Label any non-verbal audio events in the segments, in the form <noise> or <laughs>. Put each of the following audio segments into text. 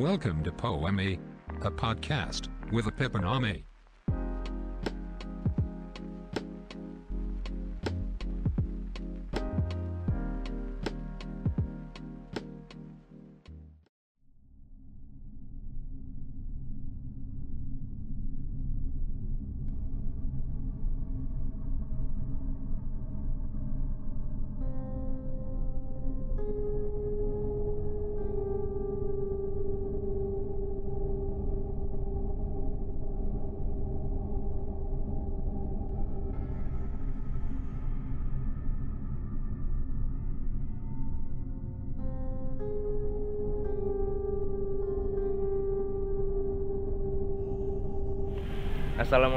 Welcome to Poeme, a podcast with a Pipiname.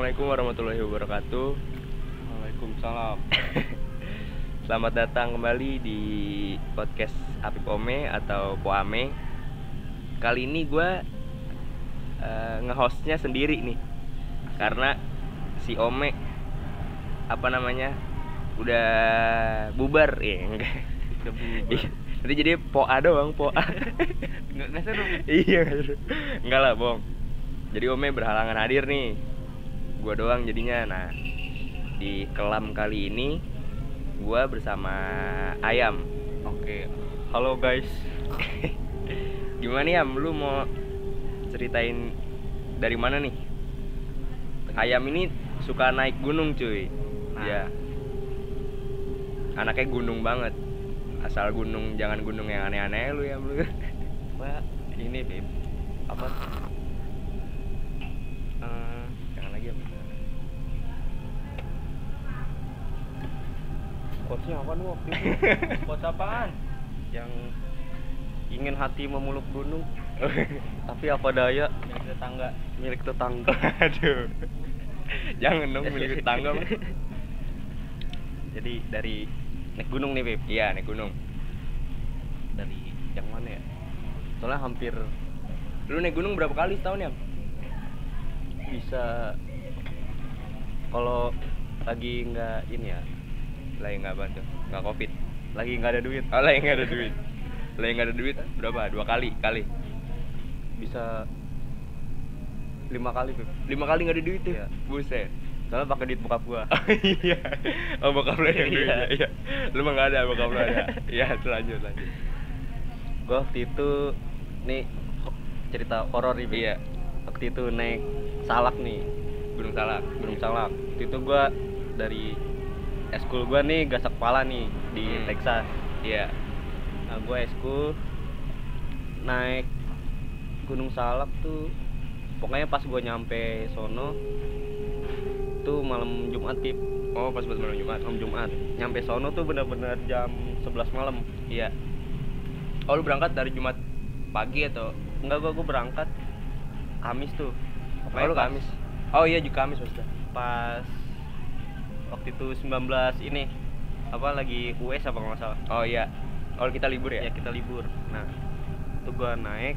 Assalamualaikum warahmatullahi wabarakatuh. Waalaikumsalam. <laughs> Selamat datang kembali di podcast Apip Ome atau Poame. Kali ini gue uh, ngehostnya sendiri nih, karena si Ome apa namanya udah bubar ya enggak? Udah bubar. Nanti jadi poa doang poa. <laughs> Nggak seru. iya nggak seru. enggak lah bong. Jadi Ome berhalangan hadir nih. Gua doang jadinya. Nah di kelam kali ini gua bersama Ayam. Oke. Halo guys. <laughs> Gimana ya, lu mau ceritain dari mana nih? Ayam ini suka naik gunung cuy. Nah. Ya. Anaknya gunung banget. Asal gunung, jangan gunung yang aneh-aneh lu ya lu. Ini Beb. Apa? Quotesnya apa nih waktu itu? <laughs> Quotes apaan? Yang ingin hati memuluk gunung, <laughs> tapi apa daya milik tetangga, milik tetangga. Aduh. Jangan dong milik tetangga mah. <laughs> Jadi dari naik gunung nih Beb. Iya, naik gunung. Dari yang mana ya? Soalnya hampir Lu naik gunung berapa kali setahun ya? bisa kalau lagi nggak ini ya Lagi nggak bantu, nggak covid. lagi nggak ada duit Oh, lagi nggak ada duit. Lagi nggak ada duit berapa? Dua kali, kali. bisa lima kali Beb. Lima kali nggak ada duit tuh. Iya. Buset. soalnya pakai duit bokap gua <laughs> Oh iya. Oh bokap lu yang duit. Iya. Iya. Lu mah nggak ada, bokap lu ada. <laughs> Iya, lanjut lanjut. gua waktu itu nih cerita horor nih. Iya. waktu itu naik salak nih Gunung Salak. gunung salak waktu itu gua dari eskul gua nih gasak kepala nih di Hmm. Texas Iya. nah gua eskul naik gunung salak tuh pokoknya pas gua nyampe sono tuh malam Jumat Pip Oh, pas buat malam Jumat. malam Jumat nyampe sono tuh bener-bener jam 11 malam Iya. Oh, lu berangkat dari Jumat pagi atau enggak gua gua berangkat Kamis tuh Oh, lu pas- Kamis. Oh iya, juga Kamis maksudnya. pas waktu itu 19 ini apa lagi US apa nggak salah Oh iya. Oh, kita libur ya ya? kita libur nah itu gua naik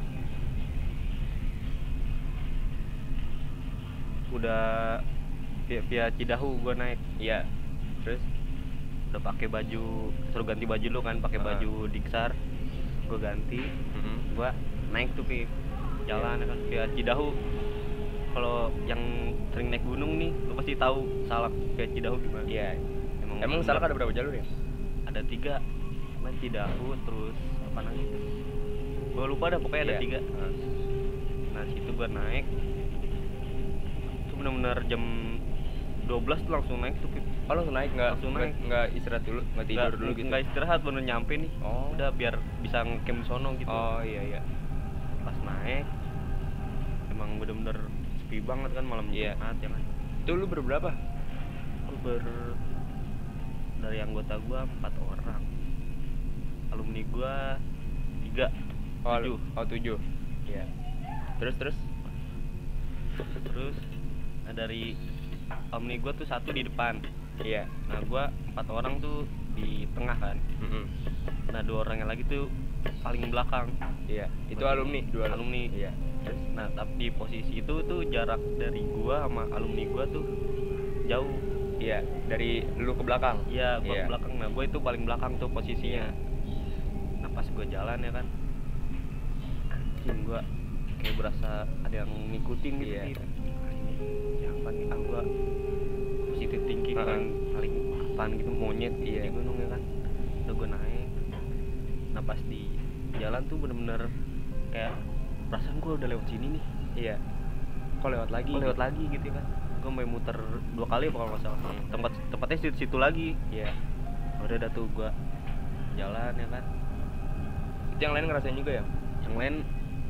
udah via, via Cidahu gua naik Iya. Terus udah pakai baju suruh ganti baju lu kan pakai Ah. baju diksar gua ganti Mhm. gua naik tuh Pip. jalan ya kan via Cidahu kalau yang sering naik gunung nih lu pasti tahu salak via Cidahu gimana Iya. Emang bener- Salak ada berapa jalur ya? ada tiga Cuman Cidahu terus apa namanya gua lupa dah pokoknya ada Iya. tiga Ah. nah situ gua naik itu benar-benar jam 12 tuh langsung naik tuh. Oh, langsung naik nggak? Langsung naik. nggak istirahat dulu, nggak tidur Nggak- dulu gitu. nggak istirahat baru nyampe nih Oh. udah biar bisa ngecamp sono gitu Oh iya iya. pas naik emang bener-bener sepi banget kan malam Iya. Jumat ya kan Itu lu berberapa? Ber dari anggota gua empat orang alumni gua tiga Oh, tujuh Oh, tujuh. Iya. Terus terus? terus nah dari alumni gua tuh satu di depan Iya. nah gua empat orang tuh di tengah kan Mhm. nah dua orang yang lagi tuh paling belakang Iya. Itu Berarti alumni, dua alumni. Iya. Terus, nah tapi di posisi itu tuh jarak dari gua sama alumni gua tuh jauh Iya, dari lu ke belakang. Iya, gua Iya. ke belakang. Nah, gua itu paling belakang tuh posisinya. Nah, pas gua jalan ya kan. Anjing gua kayak berasa ada yang ngikutin gitu Iya. Ya apa nih ah gua positif thinking kan paling apaan gitu monyet Iya. di gunung ya kan udah gua naik nah pas di jalan tuh bener-bener kayak perasaan gua udah lewat sini nih. Iya. Kok lewat lagi? Kok lewat lagi gitu kan gua mau muter dua kali apa kalau nggak salah? Hmm. tempat tempatnya situ, situ lagi. Iya. Udah ada tuh gua jalan ya kan itu yang lain ngerasain juga ya? Yang lain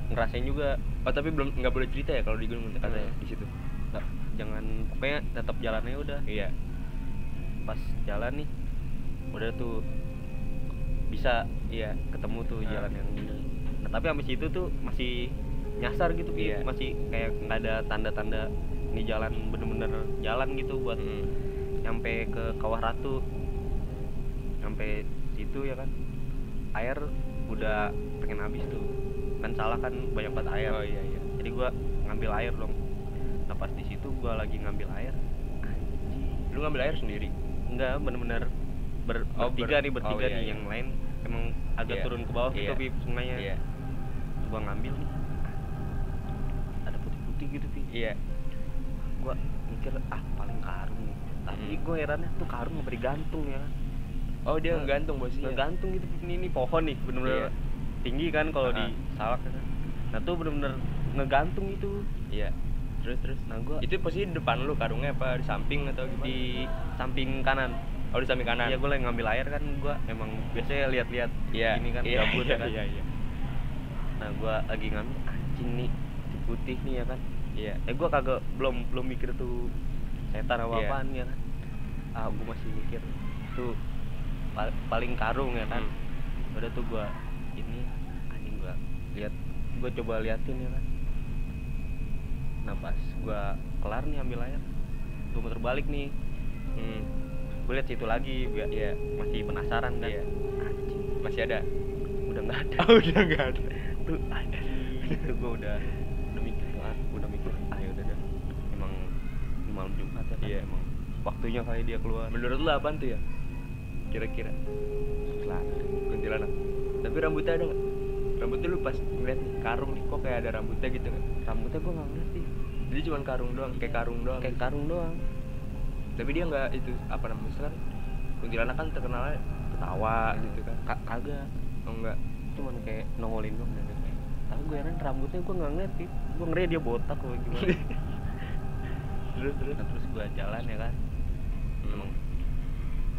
ngerasain juga. Oh tapi belum nggak boleh cerita ya kalau di gunung katanya Hmm. di situ? Nggak jangan pokoknya tetap jalannya udah. Iya. Pas jalan nih udah tuh bisa iya ketemu tuh Ah. jalan yang ini. nah tapi habis itu tuh masih nyasar gitu. Iya. masih kayak nggak ada tanda-tanda ini jalan bener-bener jalan gitu buat Mm. nyampe ke kawah ratu sampai situ ya kan air udah pengen habis tuh kan salah kan banyak banget air oh iya iya jadi gua ngambil air dong nah pas di situ gua lagi ngambil air anjing lu ngambil air sendiri enggak bener-bener ber Oh, bertiga ber- nih bertiga oh, iya, nih iya. yang lain emang agak Iya. turun ke bawah gitu Iya. Pi, sungainya iya gua ngambil nih. Ada putih-putih gitu pi iya. Gua mikir ah paling karung nih. Tapi Hmm. gua herannya tuh karung nggak digantung ya oh dia Nah, ngegantung bosnya? ngegantung gitu. Ini, ini pohon nih bener-bener Iya. tinggi kan kalau di Ah. salak kan? Nah tuh bener-bener ngegantung itu. Iya. Terus terus. Nah gua itu posisi di depan lu karungnya apa? Di samping atau gimana? Di samping kanan. Oh di samping kanan. Iya gue lagi ngambil air kan gua emang biasanya lihat-lihat iya. ini kan iya, gabut iya, ya kan? iya iya nah gua lagi ngambil anjing nih putih nih ya kan? Iya. Eh gua kagak belum belum mikir tuh setan apa Iya. apaan ya kan? Ah gua masih mikir tuh pal- paling karung ya kan? Hmm. udah tuh gua ini anjing gua lihat gua coba liatin ya kan? Nah pas gua kelar nih ambil air gua muter balik nih. Hmm. gue lihat situ lagi gua Iya. masih penasaran kan? Anjing. Masih ada? Udah nggak ada. Oh <laughs> udah nggak ada ada. Itu gue udah udah mikir tuh ah udah mikir ah ya udah dah. Emang malam jumat ya kan Iya. emang waktunya kali dia keluar. Menurut lu apaan tuh ya? Kira-kira. Selatan. kuntilanak. Tapi rambutnya ada nggak? Rambutnya lu pas ngeliat karung nih kok kayak ada rambutnya gitu nggak? Rambutnya gue nggak ngerti. Jadi cuma karung doang kayak karung doang. Kayak karung doang. Tapi dia nggak itu apa namanya kan kuntilanak kan terkenalnya ketawa gitu kan? Ka- kagak. Oh enggak cuman kayak nongolin doang tapi gue heran rambutnya gue nggak ngerti gue ngeri dia botak kok gimana. <laughs> Terus terus. Nah, terus gue jalan ya kan. Emang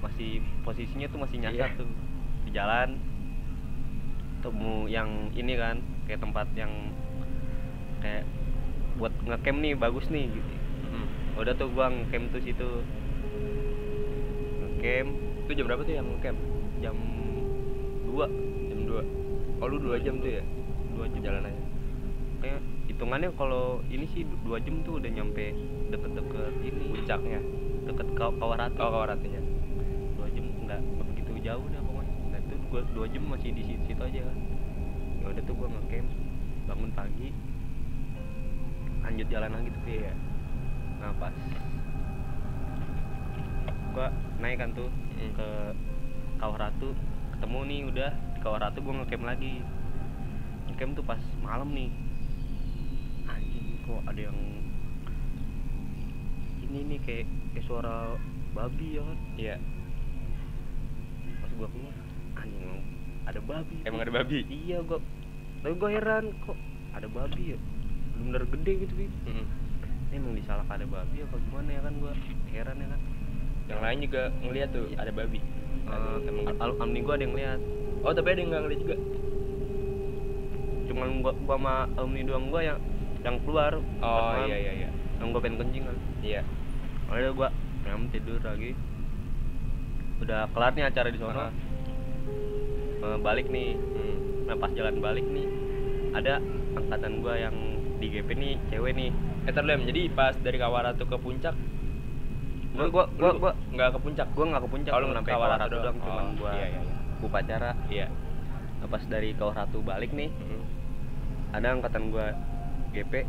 masih posisinya tuh masih nyasar Iya. tuh. Di jalan temu yang ini kan kayak tempat yang kayak buat ngecamp nih bagus nih gitu. Hmm. udah tuh gua ngecamp tuh situ. Ngecamp. Itu jam berapa tuh yang camp jam 2 jam 2 oh lu 2 jam tuh ya 2 jam jalan aja. Kayak hitungannya kalau ini sih 2 jam tuh udah nyampe deket-deket ini puncaknya. Deket kaw kawaratu. Oh kawaratunya. Dua jam nggak begitu jauh dah pokoknya. Nah itu gua dua jam masih di situ, situ aja kan. Ya udah tuh gua ngecamp bangun pagi. Lanjut jalan lagi tuh ya nah pas gua naik kan tuh Mm. ke Kawah Ratu ketemu nih udah di Kawah Ratu gua ngecamp lagi ngecamp tuh pas malam nih. Anjing kok ada yang ini nih kayak kayak suara babi ya kan? Iya. Pas gua keluar anjing ada babi. Emang ada babi? Iya gua tapi gua heran kok ada babi ya? Bener gede gitu Pi. Mm. ini emang di Salak ada babi apa gimana ya kan gua heran ya kan? Yang lain juga ngeliat tuh Iya. ada babi. Eh, emang al- al- alumni gua ada yang lihat oh tapi ada yang nggak ngeliat juga cuman gua gua sama alumni doang gua yang yang keluar. Oh iya iya iya. Yang gua pengen kencing kan. Iya. Akhirnya gua nyam tidur lagi. Udah kelar nih acara di sono. Ah. Eh, balik nih. Hmm. nah pas jalan balik nih ada angkatan gua yang di GP nih cewek nih. Eh jadi pas dari Kawaratu ke puncak? Gua gua gua, gua nggak ke puncak? Gua nggak ke puncak Oh, ke sampai Ratu doang. doang. cuman Oh, gua iya, iya, iya. upacara iya. Nah, pas dari Kawah Ratu balik nih Mm. Ada angkatan gua GP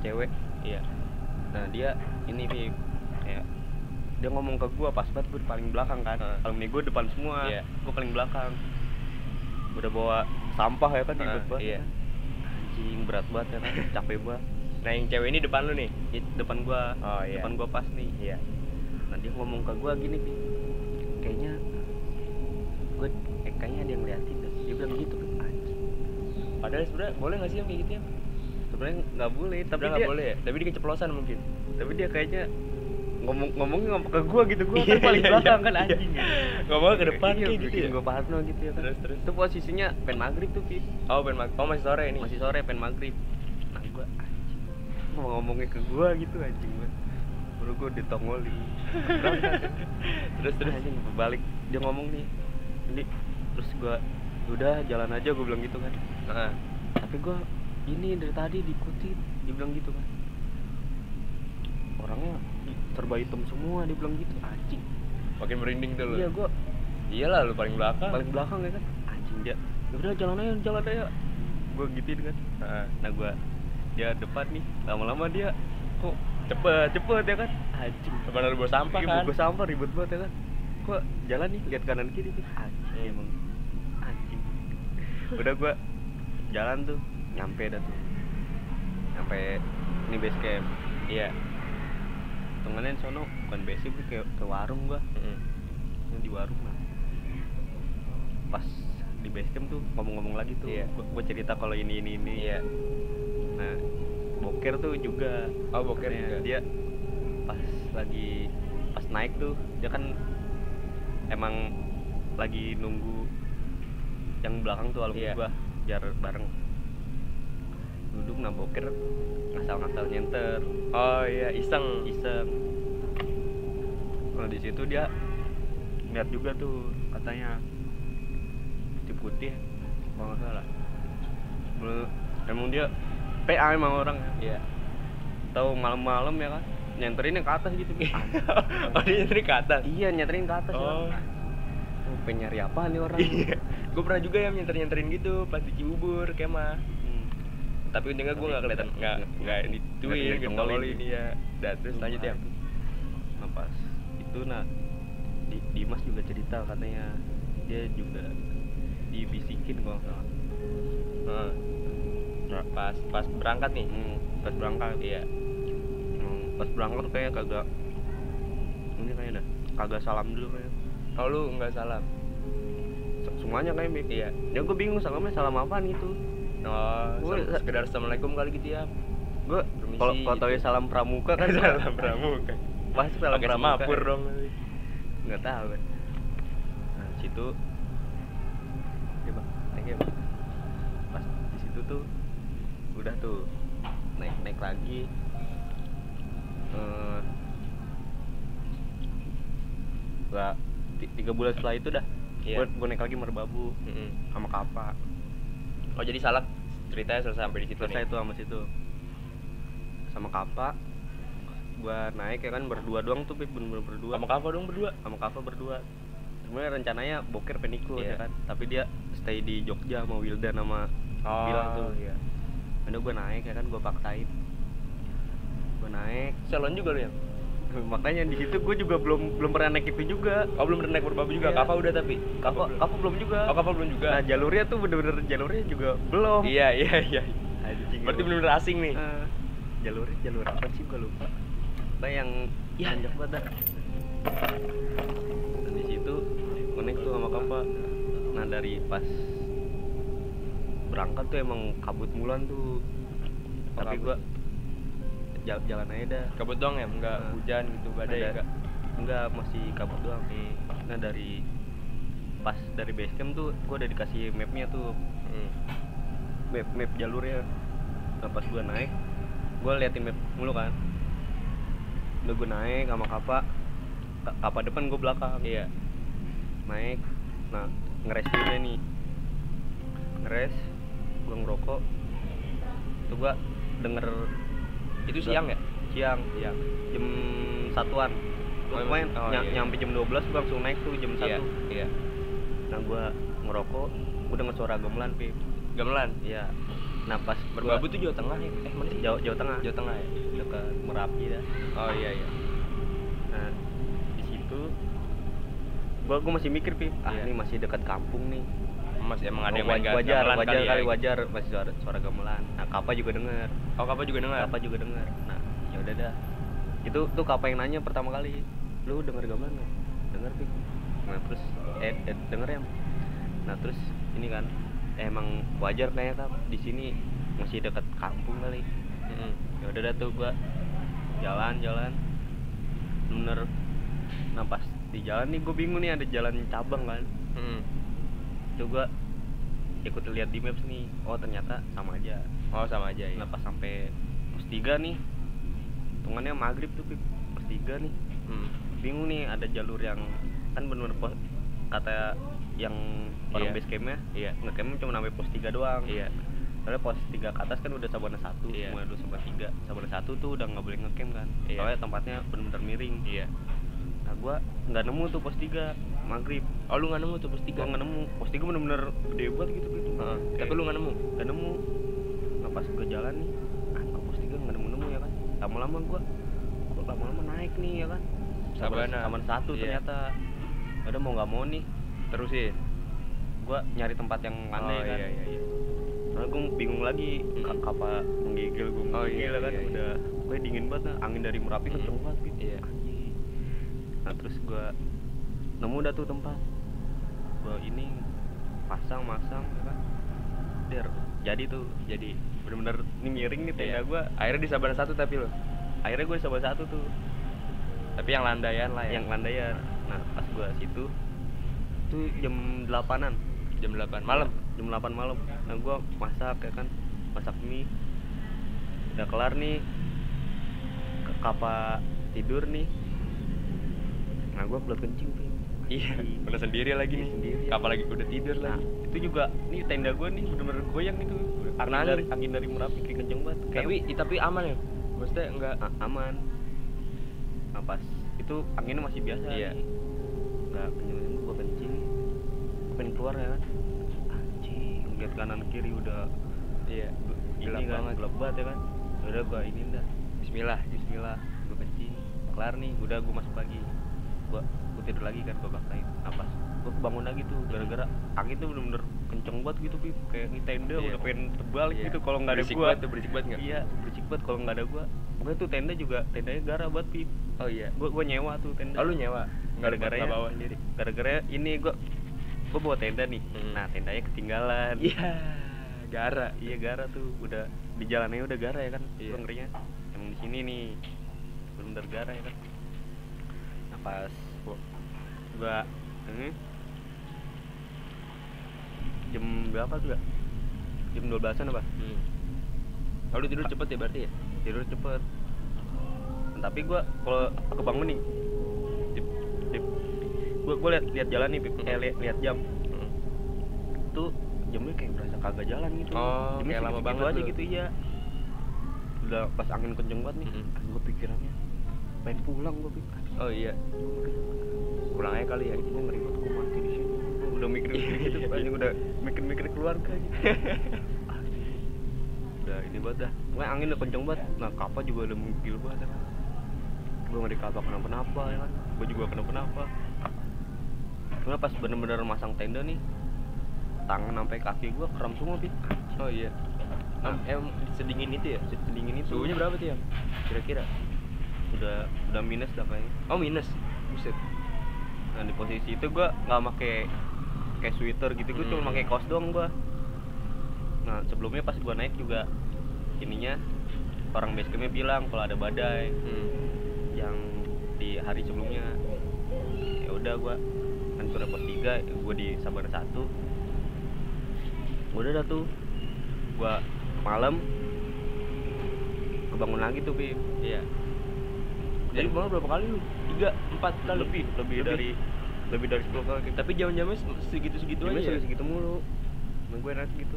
cewek iya nah dia ini nih kayak dia ngomong ke gua pas banget di paling belakang kan Ah. alumni gua depan semua Iya. gua paling belakang udah bawa sampah ya kan Ah, ribet banget iya. kan. anjing berat banget ya kan <laughs> capek banget Nah yang cewek ini depan lu nih. Depan gua Oh iya. depan gua pas nih Iya. nah dia ngomong ke gua gini Pi. kayaknya gua eh, kayaknya ada yang ngeliatin deh dia bilang gitu Padahal sebenarnya boleh nggak sih yang kayak gitu ya? sebenarnya nggak boleh tapi nggak boleh ya. Tapi dia keceplosan mungkin. tapi dia kayaknya ngomong ngomongnya ngomong ke gua gitu gua Iya, kan paling iya, belakang iya. kan anjing Ngomong ke depan iya, kayak gitu ya. gua parno gitu ya kan Terus terus. itu posisinya pen maghrib tuh Pi. Oh, ben mag- oh masih sore ini. masih sore pen maghrib nah gua anjing mau ngomongnya ke gua gitu anjing gua baru gua ditongolin Berangkat. <laughs> terus terus. anjing balik dia ngomong nih ini terus gua udah jalan aja gua bilang gitu kan Nah, tapi gua ini dari tadi diikutin dia bilang gitu kan. Orangnya serba hitam semua dia bilang gitu. Anjing. Makin merinding tuh lu. iya gua Iyalah lu paling belakang. paling belakang ya kan? Anjing. Dia "Ya udah jalan aja jalan aja. Gua gituin kan. Nah gua dia depan nih. Lama-lama dia kok cepet cepet ya kan? Anjing. Lu bawa sampah kan. gua sampah ribet banget ya kan? Kok jalan nih lihat kanan kiri nih. Anjing Iya. emang. Anjing. Udah gua jalan tuh nyampe dah tuh nyampe ini base camp Iya. di sono bukan base camp ke, ke warung gua. Yang di warung lah pas di base camp tuh ngomong-ngomong lagi tuh Iya. gua, gua cerita kalau ini ini ini Iya. nah boker tuh juga Oh, boker juga. dia pas lagi pas naik tuh dia kan emang lagi nunggu yang belakang tuh alumni Iya. gua biar bareng duduk nah boker ngasal-ngasal nyenter Oh iya, iseng. iseng nah di situ dia lihat juga tuh katanya putih putih kalau nggak salah Belum- emang dia PA emang orang Iya. tahu malam-malam ya kan nyenterinnya ke atas gitu <laughs> oh, dia nyari ke atas. iya nyenterin ke atas Oh. ya. Oh, pengen nyari apa nih orang Iya. Gue pernah juga yang nyenter-nyenterin gitu pas di Cibubur kemah. Hmm. Tapi untungnya gue nggak kelihatan nggak nggak dituin Nggak ditongolin. dia. Dan terus lanjut ya. nah pas itu nah di, Dimas juga cerita katanya dia juga dibisikin kalau salah Heeh. Nah, pas pas berangkat nih. hmm, pas berangkat Iya. Hmm, pas berangkat kayak kagak ini kayaknya dah kagak salam dulu kayak Oh lu nggak salam. Se- semuanya kayak Bik. Iya. ya gue bingung salamnya salam apaan gitu Oh, sam- sekedar assalamualaikum kali gitu ya. gue kalau kalau gitu. tahu ya salam pramuka kan <laughs> salam pramuka. pasti salam Pakai pramuka semapur dong. nggak tahu kan nah situ oke bang you bang pas di situ tuh udah tuh naik naik lagi eh gak ti- tiga bulan setelah itu dah Iya. gue naik lagi merbabu Mm-mm. sama kapal Oh jadi salak ceritanya selesai sampai di situ selesai nih. tuh sama situ sama kapa gua naik ya kan berdua doang tuh Pip, bener-bener berdua Sama Kava dong berdua. sama Kava berdua sebenarnya rencananya boker penikul Iya. ya kan tapi dia stay di Jogja sama Wildan sama Bilang tuh iya. ada gue naik ya kan gue paksain gue naik Salon juga lu ya? Makanya di situ gue juga belum belum pernah naik itu juga Oh belum pernah naik merbabu juga. Iya. Kava udah tapi. Belum. Kava belum juga Oh Kava belum juga. nah jalurnya tuh bener-bener jalurnya juga belum Iya iya iya. Anjing, Berarti bener-bener asing nih. Eh, jalurnya jalur apa sih gue lupa kayak yang Ya. nanjak banget. Dan di situ connect tuh sama Kava nah dari pas berangkat tuh emang kabut mulan tuh tapi kabut. Jalan, jalan aja dah. Kabut dong ya, enggak Nah. hujan gitu, badai Ada- enggak. enggak masih kabut doang nih nah dari pas dari base camp tuh gua udah dikasih mapnya tuh. Hmm. map map jalurnya. Nah pas gua naik gua liatin map mulu kan. Udah gua naik sama kapa Ka- kapa depan gua belakang. Iya. naik. Nah ngeres dulu nih. Ngeres gua ngerokok. Tuh gua denger Itu siang ya? siang siang jam satuan Oh, Pokoknya oh, ny- iya. nyampe jam 12 gua langsung naik tuh jam Iya. 1 Iya. nah gua ngerokok gua denger suara gamelan pip Gamelan. iya nah pas Merbabu tuh Jawa Tengah ya? Eh mana sih? Jawa, Jawa Tengah Jawa Tengah ya? dekat Merapi dah Oh iya iya. nah di situ gua gua masih mikir pip ah Iya. ini masih dekat kampung nih masih emang ada yang main wajar, gamelan wajar kali, kali, ya, wajar. Masih suara suara gamelan. Nah kapa juga denger. Oh, Kapa juga dengar. kapa juga denger. Nah ya udah dah. Itu tuh kapa yang nanya pertama kali lu denger gamelan nggak? Denger pik. Nah terus eh, eh denger ya nah terus ini kan emang wajar kayaknya kan di sini masih dekat kampung kali. Mm-mm. ya udah dah tuh gua jalan jalan. Bener. Nah pas di jalan nih gue bingung nih ada jalan cabang kan. Mm-mm. Itu gua ikut lihat di maps nih oh ternyata sama aja Oh, sama aja ya. nah pas sampai pos tiga nih hitungannya maghrib tuh Pip. pos tiga nih Hmm. bingung nih ada jalur yang kan bener-bener pos kata yang orang Iya. base campnya Iya. ngecampnya cuma sampai pos tiga doang Iya. soalnya pos tiga ke atas kan udah sabana satu Iya. mulai dua sabana tiga sabana satu tuh udah nggak boleh ngecamp kan Iya. soalnya tempatnya bener-bener miring Iya. nah gua nggak nemu tuh pos tiga maghrib Oh, lu nggak nemu tuh pos tiga? nggak nemu pos tiga bener-bener gede banget gitu gitu Heeh. Tapi lu nggak nemu? nggak nemu nah pas gue jalan nih ah kok pos tiga nggak nemu nemu ya kan lama-lama gua kok lama-lama naik nih ya kan Sabana. Sabana satu Iya. ternyata udah mau nggak mau nih Terusin. gua nyari tempat yang landai oh, kan iya iya iya. Soalnya gue bingung lagi Mm. ka- kapa menggigil gue Oh, menggigil iya, kan iya, iya. udah gue dingin banget nah. angin dari merapi kenceng banget gitu Iya. Nah terus gue nemu dah tuh tempat. Gue ini pasang masang ya kan? Der jadi tuh jadi bener-bener ini miring nih tenda Iya. gue Akhirnya di Sabana satu tapi lo. akhirnya gue coba satu tuh. Tapi yang landaian lah ya. yang landaian. Nah pas gue situ tuh jam delapanan. Jam 8 malam. jam 8 malam. Nah gue masak ya kan? Masak mie. Udah kelar nih. Ke kapa tidur nih. Nah gue keluar kencing tuh Iya, udah sendiri lagi nih. Sendiri. Kapal lagi udah tidur nah lagi. itu juga nih tenda gue nih bener-bener goyang gitu Karena angin dari angin. dari merapi kayak kenceng banget Kayak- Tapi tapi aman ya. Maksudnya enggak A- aman nah pas itu anginnya masih biasa Iya. nih nggak kenceng gue kencing gue pengen keluar ya kan anjing lihat kanan kiri udah iya. Gelap kan banget. gelap banget ya kan udah gua ini dah Bismillah. Bismillah gua kencing kelar nih udah gua masuk lagi gua tidur lagi kan gua baktain napas gua kebangun lagi tuh gara-gara angin tuh bener-bener kenceng banget gitu Pip kayak ini tenda Iya. udah pengen terbalik Iya. gitu kalau nggak ada Berisik gua banget berisik banget nggak? iya berisik banget kalau nggak ada gua pokoknya tuh tenda juga tendanya gara banget Pip Oh iya. gua gua nyewa tuh tenda Oh lu nyewa? gara-gara nggak bawa sendiri. gara-gara ini gua gua bawa tenda nih Hmm. nah tendanya ketinggalan Iya. Gara. iya gara tuh udah di jalannya udah gara ya kan Iya. gua ngerinya emang di sini nih bener gara ya kan nah pas gua ini jam berapa tuh ya jam 12 an apa? Hmm. Oh lu tidur cepet ya berarti ya? tidur cepet. Tapi gua kalau kebangun nih dip, dip, gua gua lihat lihat jalan nih Pip. eh lihat lihat jam. Hmm. tuh jamnya kayak berasa kagak jalan gitu. Oh, Jamnya kayak lama banget aja gitu iya. Udah pas angin kenceng banget nih. Mm-mm. gue pikirannya pengen pulang gue pikir Oh iya. Pulang aja kali ya. gue ngeri banget gue mati di sini udah mikir-mikir gitu Iya. banyak udah mikir-mikir keluarga gitu <laughs> Asli. udah ini banget dah gue angin udah kenceng banget nah kapal juga udah menggil banget ya kan gue ngeri kapal kenapa-napa ya kan gue juga kenapa-napa cuma pas bener-bener masang tenda nih tangan sampai kaki gue kram semua pit Oh iya. Nah. Em, em sedingin itu ya? sedingin itu Suhunya berapa tuh ya? Kira-kira? udah udah minus dah kayaknya Oh minus. Buset. Nah di posisi itu gua nggak make kayak sweater gitu gua cuma Hmm. pakai kaos doang gua nah sebelumnya pas gua naik juga ininya orang base campnya bilang kalau ada badai Hmm. yang di hari sebelumnya ya udah gua kan sudah pos 3 gua di Sabana satu udah dah tuh gua malam kebangun lagi tuh Bim Iya. Jadi Dan- bangun berapa kali lu? Tiga, empat kali. lebih lebih dari lebih dari 10 kali Tapi segitu-segitu Jamnya aja. ya? segitu mulu nah, gue naik gitu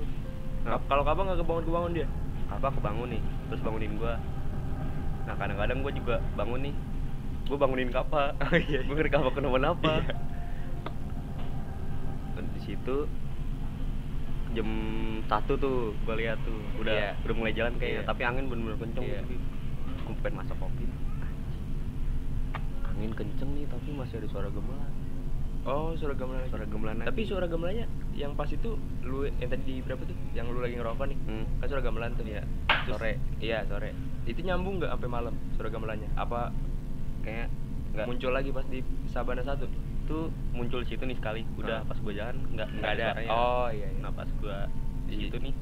nah Ka- Kalau kapan nggak kebangun-kebangun dia? apa kebangun nih terus bangunin gua nah kadang-kadang gua juga bangun nih gua bangunin kapa <laughs> Oh, iya. gue ngeri kapa kenapa-napa Iya. Dan di situ jam satu tuh gua lihat tuh udah Iya. udah mulai jalan kayaknya Iya. tapi angin bener-bener kenceng Iya. tapi gue pengen masak kopi. Angin kenceng nih tapi masih ada suara gemelan Oh, suara gamelan. lagi. suara gamelan. Tapi suara gamelannya yang pas itu lu yang tadi di berapa tuh? Yang lu lagi ngerokok nih. Hmm. Kan suara gamelan tuh. Iya. Terus- Sore. Iya, sore. Itu nyambung nggak sampai malam suara gamelannya? Apa kayak nggak muncul lagi pas di Sabana satu? itu muncul situ nih sekali udah Ah. pas gue jalan nggak Nggak ada. suaranya. Oh, iya, iya. nah pas gue di Di- situ nih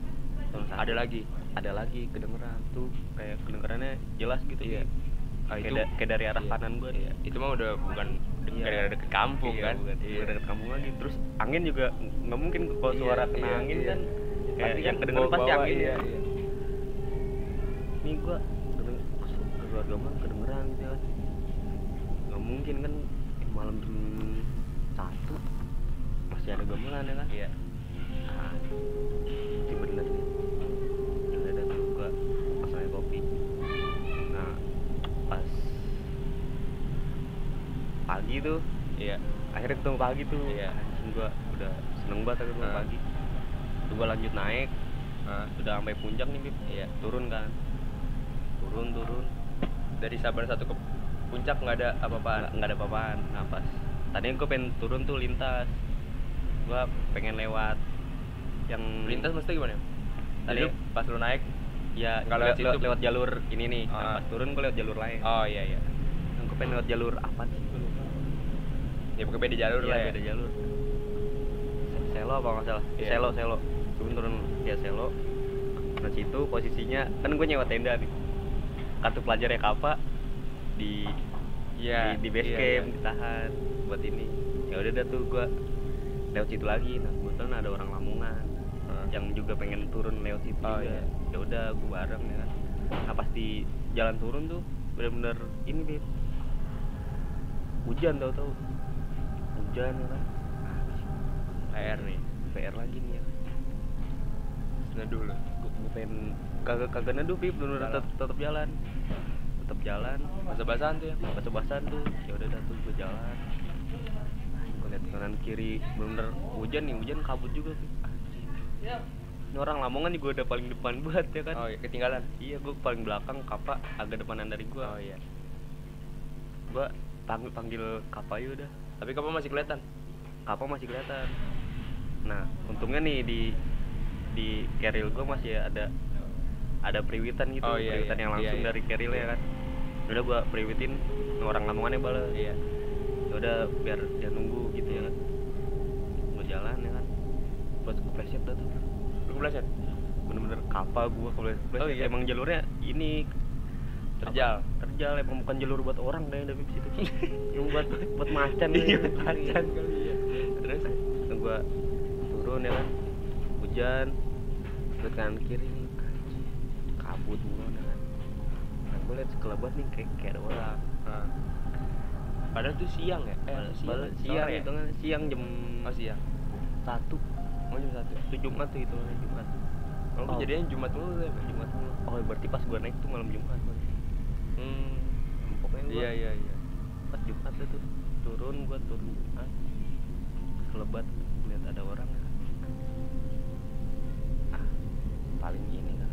Ada lagi. ada lagi kedengeran tuh kayak kedengerannya jelas gitu Iya. Bib. Ah, kayak, da- kayak dari arah iya. kanan gue Iya. Itu mah udah bukan Iya. gara-gara deket kampung Iya, kan? bukan, bukan deket kampung lagi terus angin juga nggak mungkin kalau Iya, suara kena iya, angin iya. kan kayak Pasti yang kan kedengeran pasti angin iya, ya iya. nih gua kedeng- keluar gamelan kedengeran gitu kan nggak mungkin kan malam jam satu masih ada gamelan ya kan Iya. Pagi tuh Iya. akhirnya ketemu pagi tuh Iya. gua udah seneng banget ketemu Ah. pagi tuh gua lanjut naik Ah, udah sampai puncak nih Bib. Iya. turun kan turun turun Dari Sabana satu ke puncak nggak ada apa-apaan. nggak ada apa-apaan nah pas tadinya gue pengen turun tuh lintas gua pengen lewat yang Lintas mesti gimana? Tadi Jadi- pas lu naik. ya le- lewat lewat jalur ini nih nah, pas turun gue lewat jalur lain Oh iya iya. nah, gue pengen lewat jalur apa sih Ya pokoknya beda jalur Iya, lah ya. beda jalur. Se- selo apa nggak salah? Iya. selo selo. Turun turun. Ya selo. Nah situ posisinya kan gue nyewa tenda nih. Kartu pelajar ya kapa di Iya. di, di base iya, camp iya. ditahan buat ini. Ya udah dah tuh gua lewat situ lagi. Nah kebetulan ada orang Lamongan yang juga pengen turun lewat situ Oh, juga. iya. ya udah gua bareng ya kan. Nah pas di jalan turun tuh bener-bener ini beb. Hujan tau tau hujan ya kan PR nih. PR lagi nih ya Neduh gua, gua pengen kagak kagak neduh bener-bener Jalan. tetap tetap jalan tetap jalan Basah-basahan tuh ya. basah-basahan tuh ya udah dah tuh gue jalan gue liat kanan kiri bener hujan nih hujan kabut juga sih ini orang Lamongan juga udah paling depan banget ya kan Oh iya, ketinggalan. iya gue paling belakang kapa agak depanan dari gue Oh iya. gue panggil panggil kapa ya udah Tapi kamu masih kelihatan. kapa masih kelihatan nah untungnya nih di di keril gue masih ada ada periwitan gitu Oh, iya, periwitan iya. yang langsung Iya, iya. dari keril ya kan udah gue periwitin orang Lamongannya bala Iya. ya udah biar dia nunggu gitu ya kan gue jalan ya kan terus gue pleset dah tuh Lu kebelasan? bener-bener kapal gue kalau Oh, iya. emang jalurnya ini Terjal. apa? terjal emang bukan jalur buat orang deh dari situ <laughs> yang buat buat macan Iya, macan kali ya. terus gue turun ya kan hujan terus kanan kiri nih kabut mulu ya kan nah gue liat sekelebat nih kayak kayak ada orang Ah. Padahal tuh siang ya? Eh, Padahal- siang, padahal sore siang ya? itu kan siang jam Oh siang. satu Oh jam satu. itu Jumat tuh itu Jumat Oh, Oh. kejadiannya Jumat mulu ya? Jumat mulu. oh berarti pas gua naik tuh malam Jumat. Hmm. pokoknya gua Iya iya iya. pas Jumat tuh turun gua turun Jumat selebat lihat ada orang ya. ah paling ini kan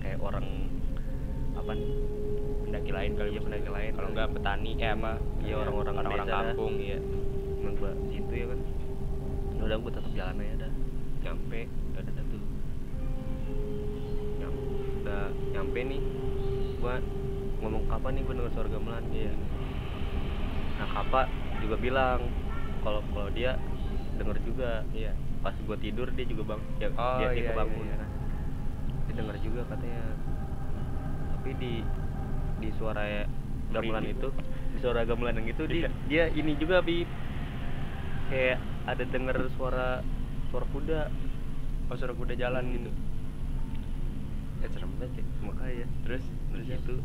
kayak orang apa nih Pendaki lain kali ya pendaki lain. Kalau enggak petani eh apa? Iya, orang-orang orang-orang kampung iya. emang gua situ ya kan ya udah gua tetap jalan aja dah nyampe ada udah nyampe nih gua ngomong kapan nih gua denger suara gamelan iya nah kapa juga bilang kalau kalau dia denger juga Iya. pas gua tidur dia juga bang dia, Oh, dia, dia iya, kebangun iya, iya. kan. dia denger juga katanya tapi di di suara gamelan itu di suara gamelan yang itu dia, Iya. dia ini juga bi kayak ada denger suara suara kuda Oh suara kuda jalan Hmm. gitu. Eh serem banget ya. makanya Terus terus terus itu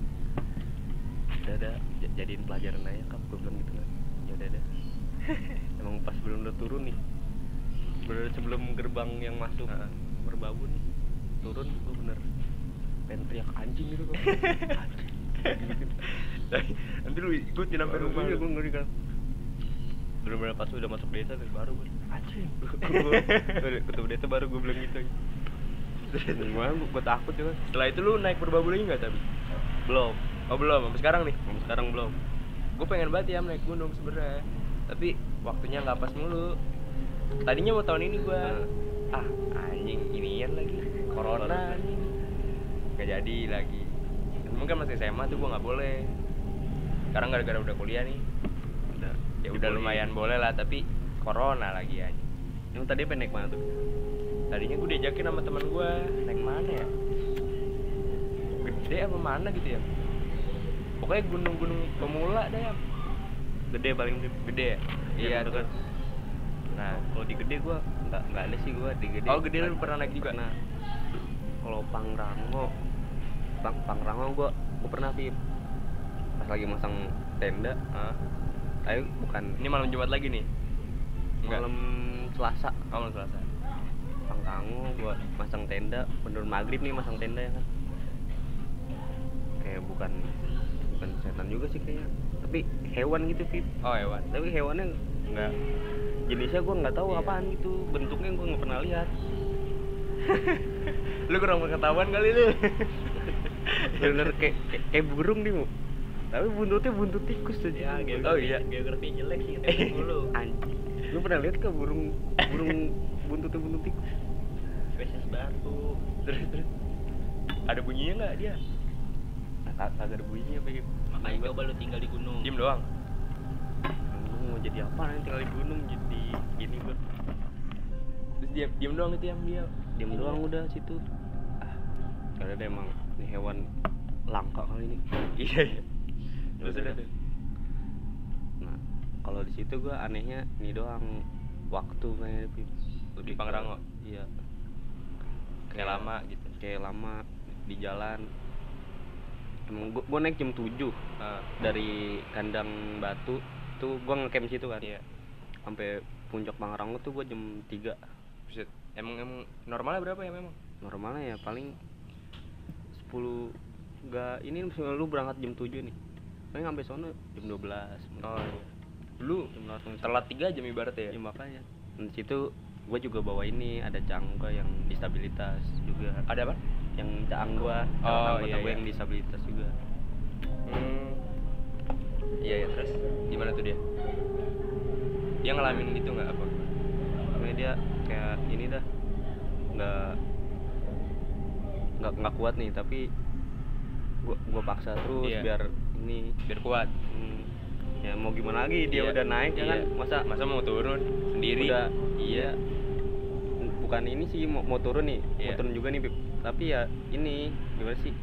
udah ada jadiin pelajaran aja kap gue bilang gitu kan. Ya udah ada <laughs> emang pas belum udah turun nih. Bener sebelum gerbang yang masuk Heeh. merbabu nih turun gue bener pengen teriak anjing gitu kok <laughs> Nanti lu ikutin sampai rumah. gue ngeri kan bener-bener pas udah masuk desa tuh baru gue anjing. <laughs> Ketemu desa baru gue bilang gitu. Gimana gue, gue takut juga Setelah itu lu naik berbabu lagi nggak tapi? Belum. Oh belum, sampai sekarang nih. Sampai sekarang belum. Gue pengen banget ya naik gunung sebenarnya. tapi waktunya nggak pas mulu. Tadinya mau tahun ini gua Nah. ah anjing inian lagi corona. Nggak jadi lagi. Mungkin masih SMA tuh gua nggak boleh. Sekarang gara-gara udah kuliah nih. Udah. Ya udah lumayan boleh lah tapi corona lagi aja. Yang tadi pendek mana tuh? Tadinya gue diajakin sama teman gue naik mana ya gede apa mana gitu ya? Pokoknya gunung-gunung pemula deh ya gede paling gede. Ya iya bener tuh kan? nah kalau di gede gua nggak nggak ada sih gua di gede. Oh gede lu pernah naik juga? Pernah kalau pangrango pang pangrango gua gua pernah sih pas lagi masang tenda Hah? tapi bukan. Ini malam jumat lagi nih? Enggak. malam selasa. Oh, malam selasa. Pangrango gua masang tenda bener maghrib nih masang tenda ya kan kayak bukan bukan setan juga sih kayaknya. Tapi hewan gitu Pip oh hewan. Tapi hewannya nggak jenisnya gua nggak tahu Iya. apaan gitu. Bentuknya gua nggak pernah lihat. <laughs> Lu kurang pengetahuan kali lu. <laughs> Bener kayak kayak, kayak burung nih mu. Tapi buntutnya buntut tikus tuh Ya, oh iya. geografi jelek sih <laughs> dulu anjing. Lu pernah lihat ke burung burung buntutnya buntut tikus? Spesies baru terus terus. Ada bunyinya nggak dia kagak ada bunyinya Pip makanya coba lu tinggal di gunung. Diem doang. Lu mau jadi apa nanti tinggal di gunung jadi gini gua. Terus dia diem doang itu yang dia diam doang udah situ. Ah karena ada emang ini hewan langka kali ini. <laughs> Iya iya. Terus Udah, nah kalau di situ gua anehnya ini doang waktu kayaknya Pip. Di ke- Pangrango? iya. Kayak lama gitu. Kayak lama di jalan emang gua, gua naik jam 7 Ah, dari kandang batu. Tuh gua ngecamp situ kan. Iya. Sampai puncak Pangrango tuh gua jam 3 Buset. emang emang normalnya berapa ya memang? Normalnya ya paling 10 enggak ini misalnya lu berangkat jam 7 nih. Paling sampai sono jam 12 oh iya. Lu jam langsung telat tiga jam ibaratnya ya? Ya makanya. Dan di situ gue juga bawa ini ada cangga yang disabilitas juga. Ada apa yang caang gua Oh, anggota iya, gua iya. yang disabilitas juga hmm. iya ya terus gimana tuh dia dia ngalamin itu nggak apa Pokoknya dia kayak ini dah nggak nggak nggak kuat nih tapi gua gua paksa terus Iya. biar ini biar kuat hmm, ya mau gimana lagi dia Iya, udah naik ya iya. kan masa masa mau turun sendiri udah iya bukan ini sih mau, mau turun nih mau Iya. turun juga nih Pip. Tapi ya ini gimana sih?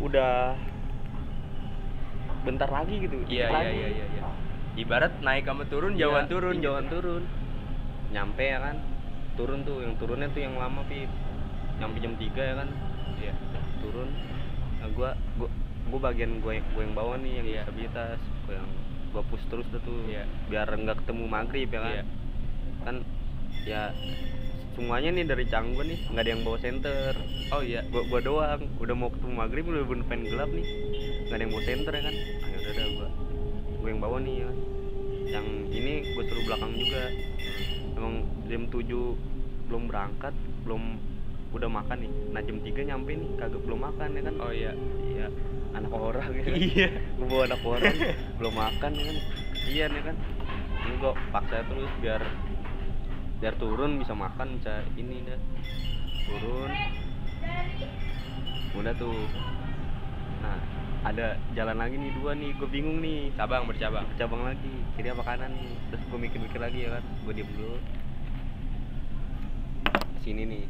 Udah bentar lagi gitu iya iya lagi. iya iya iya. Ibarat naik sama turun jauhan Iya, turun. jauhan turun. Nyampe ya kan? Turun tuh yang turunnya tuh yang lama Pip. Nyampe jam 3 ya kan? Iya. Turun. Nah, gua gua gua bagian gua yang gua yang bawah nih yang Iya. disabilitas. Gua yang gua push terus tuh Iya. biar enggak ketemu maghrib ya kan? Iya. kan ya semuanya nih dari Canggu nih nggak ada yang bawa senter. Oh iya. Gua gua doang. Udah mau ketemu maghrib udah bener pengen gelap nih. Nggak ada yang bawa senter ya kan? Ayo udah dah gua gua yang bawa nih ya yang ini gua suruh belakang juga. Emang jam 7 belum berangkat belum udah makan nih. Nah jam 3 nyampe nih kagak belum makan ya kan? Oh iya. Iya. Anak orang ya kan? iya. <laughs> Gua bawa anak orang belum makan ya kan? Kasian ya kan? Ini gua paksa terus biar biar turun bisa makan bisa ini dah turun. Udah tuh. Nah ada jalan lagi nih dua nih. Gue bingung nih. Cabang bercabang. Cabang lagi. Kiri apa kanan nih? Terus gue mikir-mikir lagi ya kan. Gue diem dulu. Sini nih.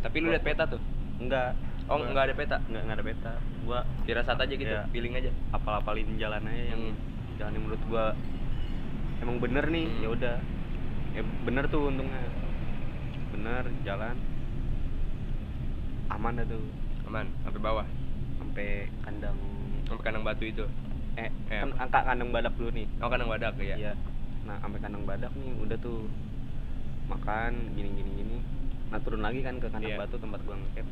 Tapi lu lihat peta tuh? Enggak. Oh Gua- nggak ada peta? Enggak enggak ada peta. Gua firasat aja gitu? Iya. feeling aja? Apal-apalin jalan aja yang Hmm. jalan yang menurut gua emang bener nih. Hmm. ya udah ya bener tuh untungnya. Bener jalan. Aman dah tuh. Aman sampai bawah. Sampai kandang. Sampai kandang batu itu. Eh, Eh, kan angka kandang badak dulu nih. Oh kandang badak ya Iya. nah sampai kandang badak nih udah tuh makan gini gini gini. Nah turun lagi kan ke kandang Iya. batu tempat gua ngecamp.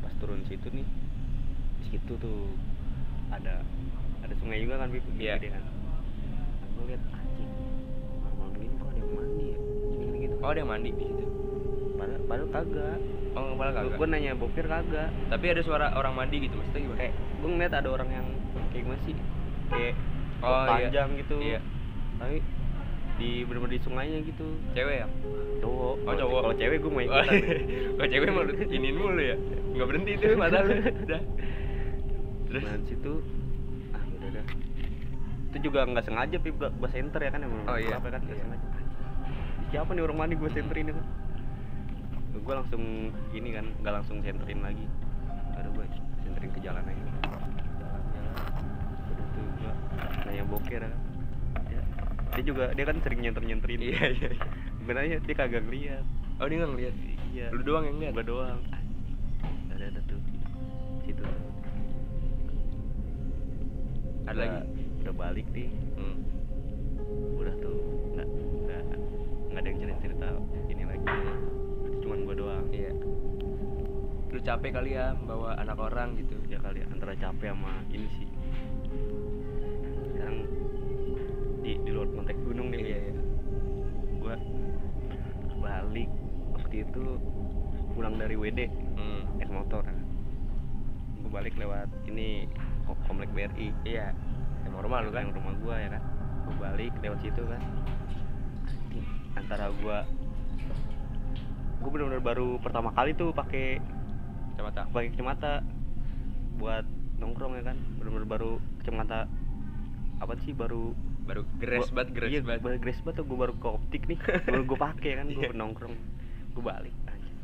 Pas turun situ nih di situ tuh ada ada sungai juga kan Bip, Iya. gede kan. Nah, gua lihat mandi ya gini gitu oh ada yang mandi di situ padahal, padahal kagak oh kepala gua, kagak gua nanya bokir kagak tapi ada suara orang mandi gitu maksudnya gimana kayak gua ngeliat ada orang yang kayak gimana sih kayak Oh, iya. panjang gitu Iya. tapi di bener-bener di sungainya gitu Cewek ya? cowok Oh, cowok. kalau cewek gue mau Oh, ikutan Kalau cewek mau lu iniin mulu ya? Nggak berhenti tuh <laughs> mata lu. Udah. Terus? nah situ ah udah udah itu juga nggak sengaja pip gua center ya kan emang Oh, iya. apa kan nggak Iya. sengaja siapa nih orang mana gue centerin ya kan gue langsung ini kan nggak langsung centerin lagi. Ada gue centerin ke jalan aja. Jalan tuh gue nanya boker ya. Kan Ya, dia juga dia kan sering nyenter nyenterin Iya, iya. iya. sebenarnya dia kagak ngeliat. Oh, dia nggak ngeliat. iya. Lu doang yang lihat. gua doang. Ada ada tuh. Situ tuh. Ada lagi. udah balik nih cerita ini lagi cuman gua doang Iya. Lu capek kali ya bawa anak orang gitu. ya kali antara capek sama ini sih sekarang di di luar konteks gunung nih Iya, iya. gua balik waktu itu pulang dari WD Hmm. naik motor gua balik lewat ini Ko- komplek BRI Iya. Ya, normal lu kan. yang rumah gua ya kan gua balik lewat situ kan antara gua gua bener-bener baru pertama kali tuh pakai Kacamata. pakai kacamata buat nongkrong ya kan bener-bener baru kacamata apa sih baru Baru gres banget, gres iya, banget. baru gres banget tuh gua baru ke optik nih baru gua pakai kan gua <laughs> Iya. nongkrong gua balik anjing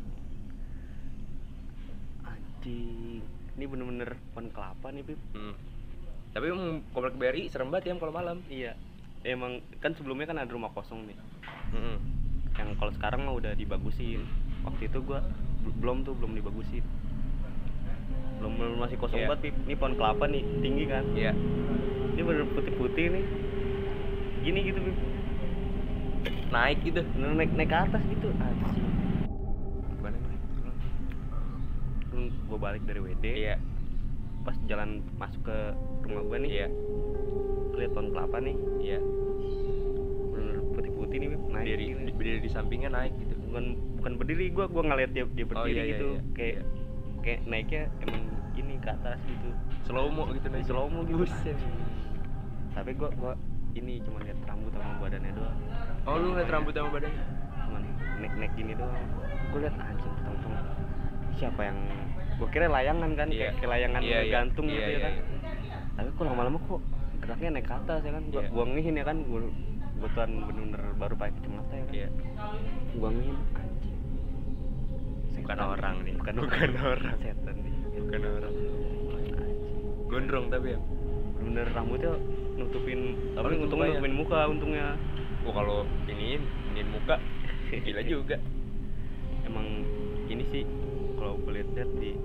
anjing ini bener-bener pohon kelapa nih Pip Hmm. Tapi emang komplek BRI serem banget ya kalau malam. iya emang kan sebelumnya kan ada rumah kosong nih Hmm. yang kalau sekarang mah udah dibagusin waktu itu gua bel- belum tuh belum dibagusin belum belum masih kosong Iya. banget ini pohon kelapa nih tinggi kan Iya. ini bener putih-putih nih gini gitu Pip. Naik gitu. naik naik ke atas gitu nih? Terus gua balik dari WD Iya. pas jalan masuk ke rumah gua nih Iya. lihat pohon kelapa nih Iya. Pip. naik Berdiri, gini. berdiri di sampingnya naik gitu. bukan bukan berdiri gua gua ngeliat dia dia Oh, berdiri iya, iya, gitu iya. kayak kayak naiknya emang ini ke atas gitu Slow mo gitu naik. slow mo gitu Buset. tapi gua gua ini cuma lihat rambut sama badannya doang Oh, lu ngeliat rambut sama badannya? cuman nek nek gini doang gua lihat anjing tong siapa yang gua kira layangan kan Iya. kayak, kayak layangan Iya, iya. gantung Iya, gitu ya iya, kan iya. tapi kok lama-lama kok geraknya naik ke atas ya kan gua Iya. gua ngihin ya kan gua gua tuan bener-bener baru pakai kacamata ya kan Iya. gua ngihin anjing Bukan orang nih. bukan, Bukan <laughs> orang. setan nih Bukan orang. Gondrong tapi ya. bener rambutnya nutupin apa Oh, untungnya nutupin muka untungnya Oh, kalau iniin, iniin muka gila <laughs> juga. emang ini sih kalau gue lihat di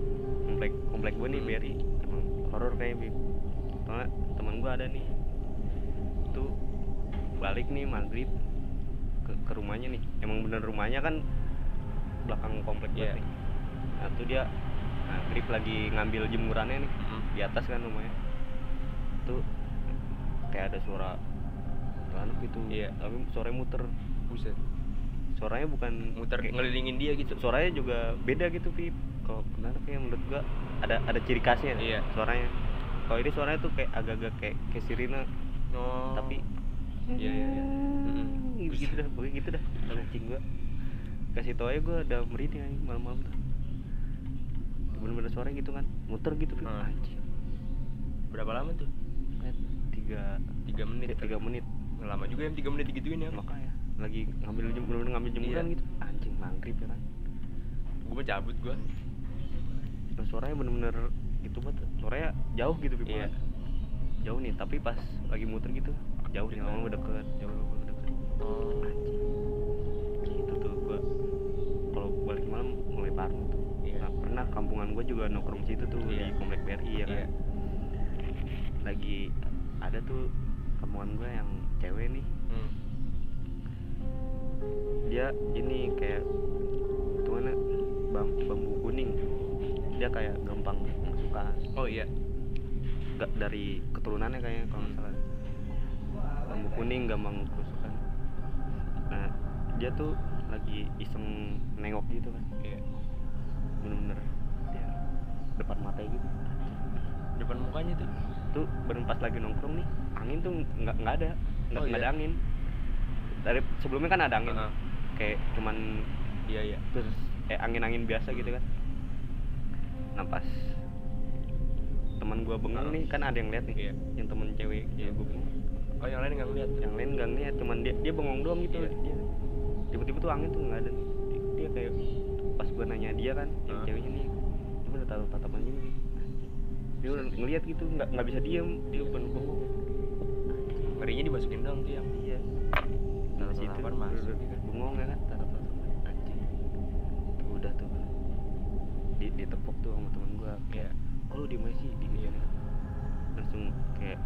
komplek komplek gue nih Hmm. BRI emang horor kayak Bib teman gue ada nih balik nih maghrib ke, ke rumahnya nih emang bener rumahnya kan belakang komplek gue Iya. nih nah tuh dia maghrib lagi ngambil jemurannya nih Mm. di atas kan rumahnya tuh kayak ada suara anak gitu Iya. tapi suaranya muter Buset. suaranya bukan Muter kayak- ngelilingin dia gitu. suaranya juga beda gitu Pip kalau kenapa kayak menurut gua ada ada ciri khasnya Iya. suaranya kalau ini suaranya tuh kayak agak-agak kayak kayak sirine Oh. tapi Iya, iya, iya. Gitu, gitu dah pokoknya gitu dah anjing gua kasih tau aja gua udah merinding anjing malam-malam tuh bener-bener suaranya gitu kan muter gitu Pip Hmm. anjing berapa lama tuh? Kayak tiga Tiga menit. tiga menit Lama juga ya tiga menit digituin ya. makanya lagi ngambil jem bener-bener ngambil jemuran Iya. gitu anjing maghrib ya kan Gue mau cabut gua. Nah, suaranya bener-bener gitu banget suaranya jauh gitu Pip Iya. jauh nih tapi pas lagi muter gitu jauh nih lama udah deket jauh lama deket Oh. gitu tuh gua kalau balik malam mulai parno tuh Iya. nah, pernah kampungan gua juga nongkrong situ tuh Iya. di komplek BRI ya kan Iya. lagi ada tuh kampungan gua yang cewek nih Hmm. dia ini kayak itu mana bam, bambu kuning dia kayak gampang masukan Oh iya. nggak dari keturunannya kayaknya kalau nggak salah bambu kuning gampang kerusukan nah dia tuh lagi iseng nengok gitu kan Iya. bener-bener dia depan mata gitu Depan mukanya tuh. tuh baru pas lagi nongkrong nih angin tuh nggak nggak ada nggak Oh, iya? ada angin dari sebelumnya kan ada angin Heeh. kayak cuman iya iya terus kayak angin-angin biasa gitu kan nah pas teman gua bengong nih kan ada yang lihat nih Iya. yang temen cewek Iya. gua bengong oh yang lain nggak ngeliat? Yang lain nggak ngeliat cuman dia dia bengong doang gitu. Iya. dia tiba-tiba tuh angin tuh nggak ada. Dia, dia kayak pas gua nanya dia kan yang Heeh. ceweknya nih cuma udah tatap tatapan gini nih. dia udah ngeliat gitu nggak nggak bisa diem. Dia bener bengong. Ngerinya dimasukin dong tuh yang iya. Nah Tatap situ tatapan masuk, bengong ya kan tatap tatapan. Anjing. Tuh udah tuh. Di ditepuk tuh sama temen gua. Iya. oh lu diem aja sih? Di Iya. langsung kayak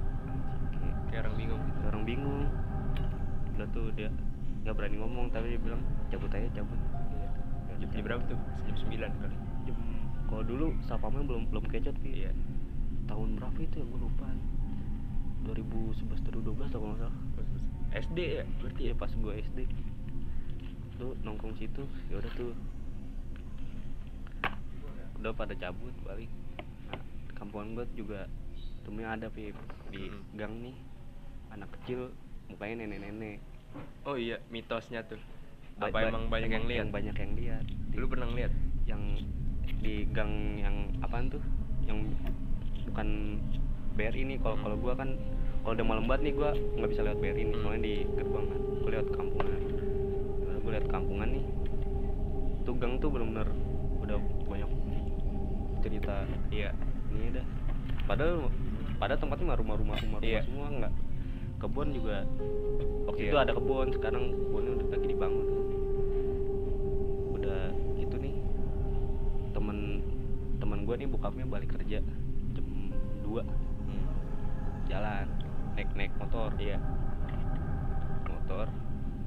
kayak orang bingung. Gitu kayak orang bingung. Udah tuh dia nggak berani ngomong tapi dia bilang cabut aja cabut. Iya. Jam, jam berapa tuh? Jam sembilan kali. Jam kalau dulu sapamnya belum belum kecot Pi. iya. Tahun berapa itu ya? Gue lupa. 2011 2012 atau nggak salah. SD ya berarti ya? Pas gue SD. Tuh nongkrong situ. Ya udah tuh. Udah pada cabut balik. Kampungan gue juga temennya ada Pip di Mm-mm. gang nih anak kecil mukanya nenek-nenek. Oh iya mitosnya tuh. Ba- apa ba- emang banyak yang lihat. banyak yang lihat. Di- lu pernah ngeliat? Yang di gang yang apaan tuh? Yang bukan BRI ini kalau kalau gua kan kalau udah malam banget nih gua nggak bisa lewat BRI nih. Hmm. soalnya di gerbang kan gua lewat kampungan. Gua lewat kampungan nih. Tuh gang tuh bener-bener udah banyak cerita. Iya. Ini dah. Padahal pada tempatnya mah rumah-rumah rumah Iya. semua nggak kebun juga waktu Iya. itu ada kebun sekarang kebunnya udah lagi dibangun udah gitu nih temen temen gue nih bokapnya balik kerja jam 2 Hmm. jalan naik naik motor iya motor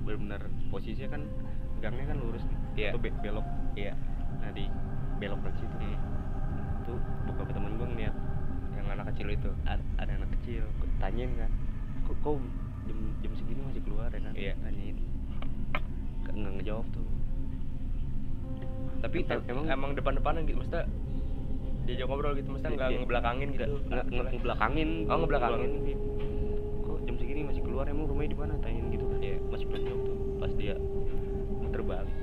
bener-bener posisinya kan gangnya kan lurus nih Iya. Tuh be- belok iya nah di belok dari situ Hmm. tuh bokap temen gue ngeliat yang anak kecil itu ada, ada anak kecil tanyain kan kok kau jam jam segini masih keluar ya kan? Iya. tanyain Ke- nggak ngejawab tuh. Tapi Em- em- emang- emang depan-depanan gitu maksudnya diajak ngobrol gitu maksudnya nggak Dia- ngebelakangin gitu. Nggak ngebelakangin. Oh, ngebelakangin. Kok jam segini masih keluar emang rumahnya di mana? Tanyain gitu kan. Iya. masih belum jawab tuh pas dia muter balik.